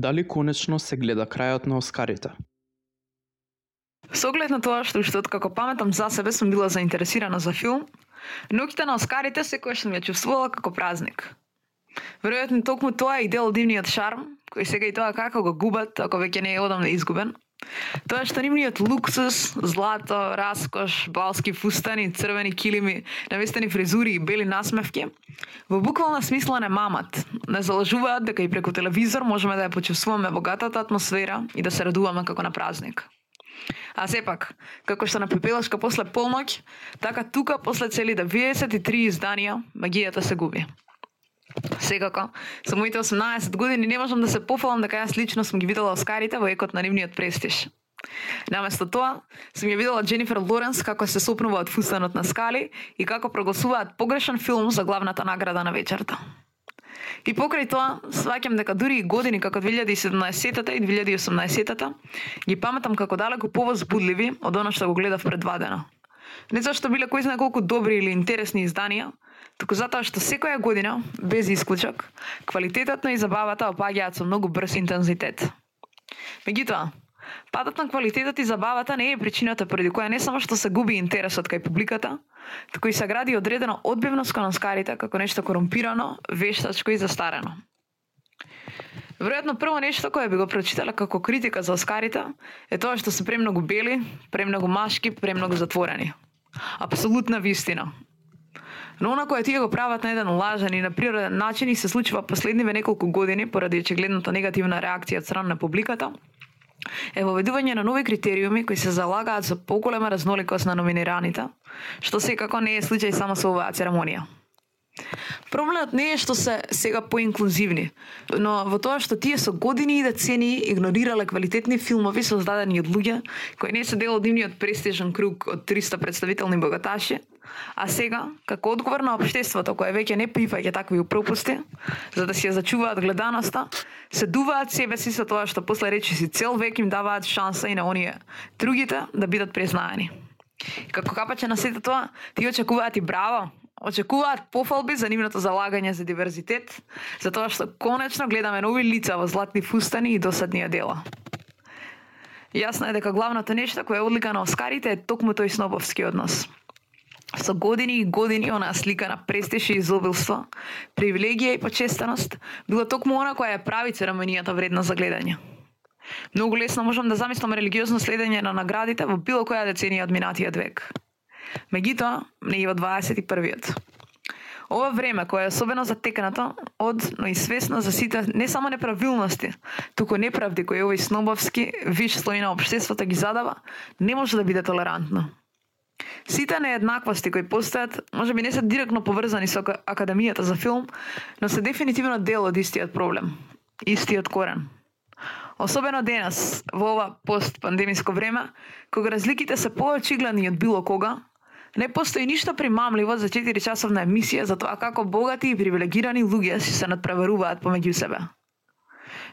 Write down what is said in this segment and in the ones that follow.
Дали конечно се гледа крајот на Оскарите? Со оглед на тоа што уште откако паметам за себе сум била заинтересирана за филм, ноќите на Оскарите секогаш сум ја чувствувала како празник. Веројатно токму тоа е и дел од дивниот шарм, кој сега и тоа како го губат, ако веќе не е одамна изгубен. Тоа што нивниот луксус, злато, раскош, балски фустани, црвени килими, навестени фризури и бели насмевки, во буквална смисла не мамат. Не залажуваат дека и преку телевизор можеме да ја почувствуваме богатата атмосфера и да се радуваме како на празник. А сепак, како што на пепелашка после полноќ, така тука после цели 93 изданија, магијата се губи. Секако, со моите 18 години не можам да се пофалам дека јас лично сум ги видела Оскарите во екот на нивниот престиж. Наместо тоа, сум ја видела Дженифер Лоренс како се сопнува од фустанот на скали и како прогласуваат погрешен филм за главната награда на вечерта. И покрај тоа, сваќам дека дури и години како 2017-та и 2018-та ги паметам како далеку повозбудливи од она што го гледав предвадено. Не зашто биле кои знае колку добри или интересни изданија, туку затоа што секоја година, без исклучок, квалитетот на и забавата опаѓаат со многу брз интензитет. Меѓутоа, падот на квалитетот и забавата не е причината поради која не само што се губи интересот кај публиката, туку и се гради одредено одбивност кон оскарите како нешто корумпирано, вештачко и застарено. Веројатно прво нешто кое би го прочитала како критика за Оскарите е тоа што се премногу бели, премногу машки, премногу затворени. Апсолутна вистина. Но она која тие го прават на еден лажен и на природен начин и се случува последниве неколку години поради очигледната негативна реакција од страна на публиката, е воведување на нови критериуми кои се залагаат за поголема разноликост на номинираните, што секако не е случај само со оваа церемонија. Проблемот не е што се сега поинклузивни, но во тоа што тие со години и децени игнорирале квалитетни филмови создадени од луѓе кои не се дел од нивниот престижен круг од 300 представителни богаташи, а сега, како одговор на општеството кое веќе не прифаќа такви пропусти, за да си ја зачуваат гледаноста, се дуваат себе си со тоа што после речи си цел век им даваат шанса и на оние другите да бидат признаени. Како капаче на сето тоа, ти очекуваат и браво, очекуваат пофалби за нивното залагање за диверзитет, за тоа што конечно гледаме нови лица во златни фустани и досадни дела. Јасно е дека главното нешто кое е одлика на Оскарите е токму тој снобовски однос. Со години и години она слика на престиж и изобилство, привилегија и почестеност, била токму она која ја прави церемонијата вредна за гледање. Многу лесно можам да замислам религиозно следење на наградите во било која деценија од минатиот век. Меѓутоа, не и во 21-виот. Ова време кое е особено затекнато од, но и свесно за сите не само неправилности, туку неправди кои овој снобовски виш слој на општеството ги задава, не може да биде толерантно. Сите нееднаквости кои постојат, може би не се директно поврзани со Академијата за филм, но се дефинитивно дел од истиот проблем, истиот корен. Особено денес, во ова постпандемиско време, кога разликите се поочигледни од било кога, Не постои ништо примамливо за 4 часовна емисија за тоа како богати и привилегирани луѓе си се надпреваруваат помеѓу себе.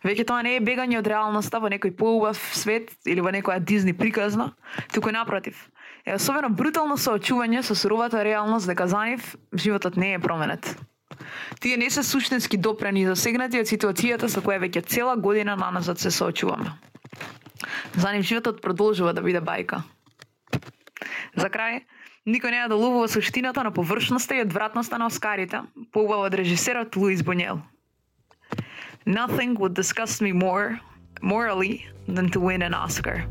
Веќе тоа не е бегање од реалноста во некој поубав свет или во некоја Дизни приказна, туку напротив. Е особено брутално соочување со суровата реалност дека за нив животот не е променет. Тие не се суштински допрени и засегнати од ситуацијата со која веќе цела година наназад се соочуваме. За нив животот продолжува да биде бајка. За крај, Никој не ја доловува суштината на површноста и одвратноста на Оскарите, поубава од режисерот Луис Бонел. Nothing would disgust me more morally than to win an Oscar.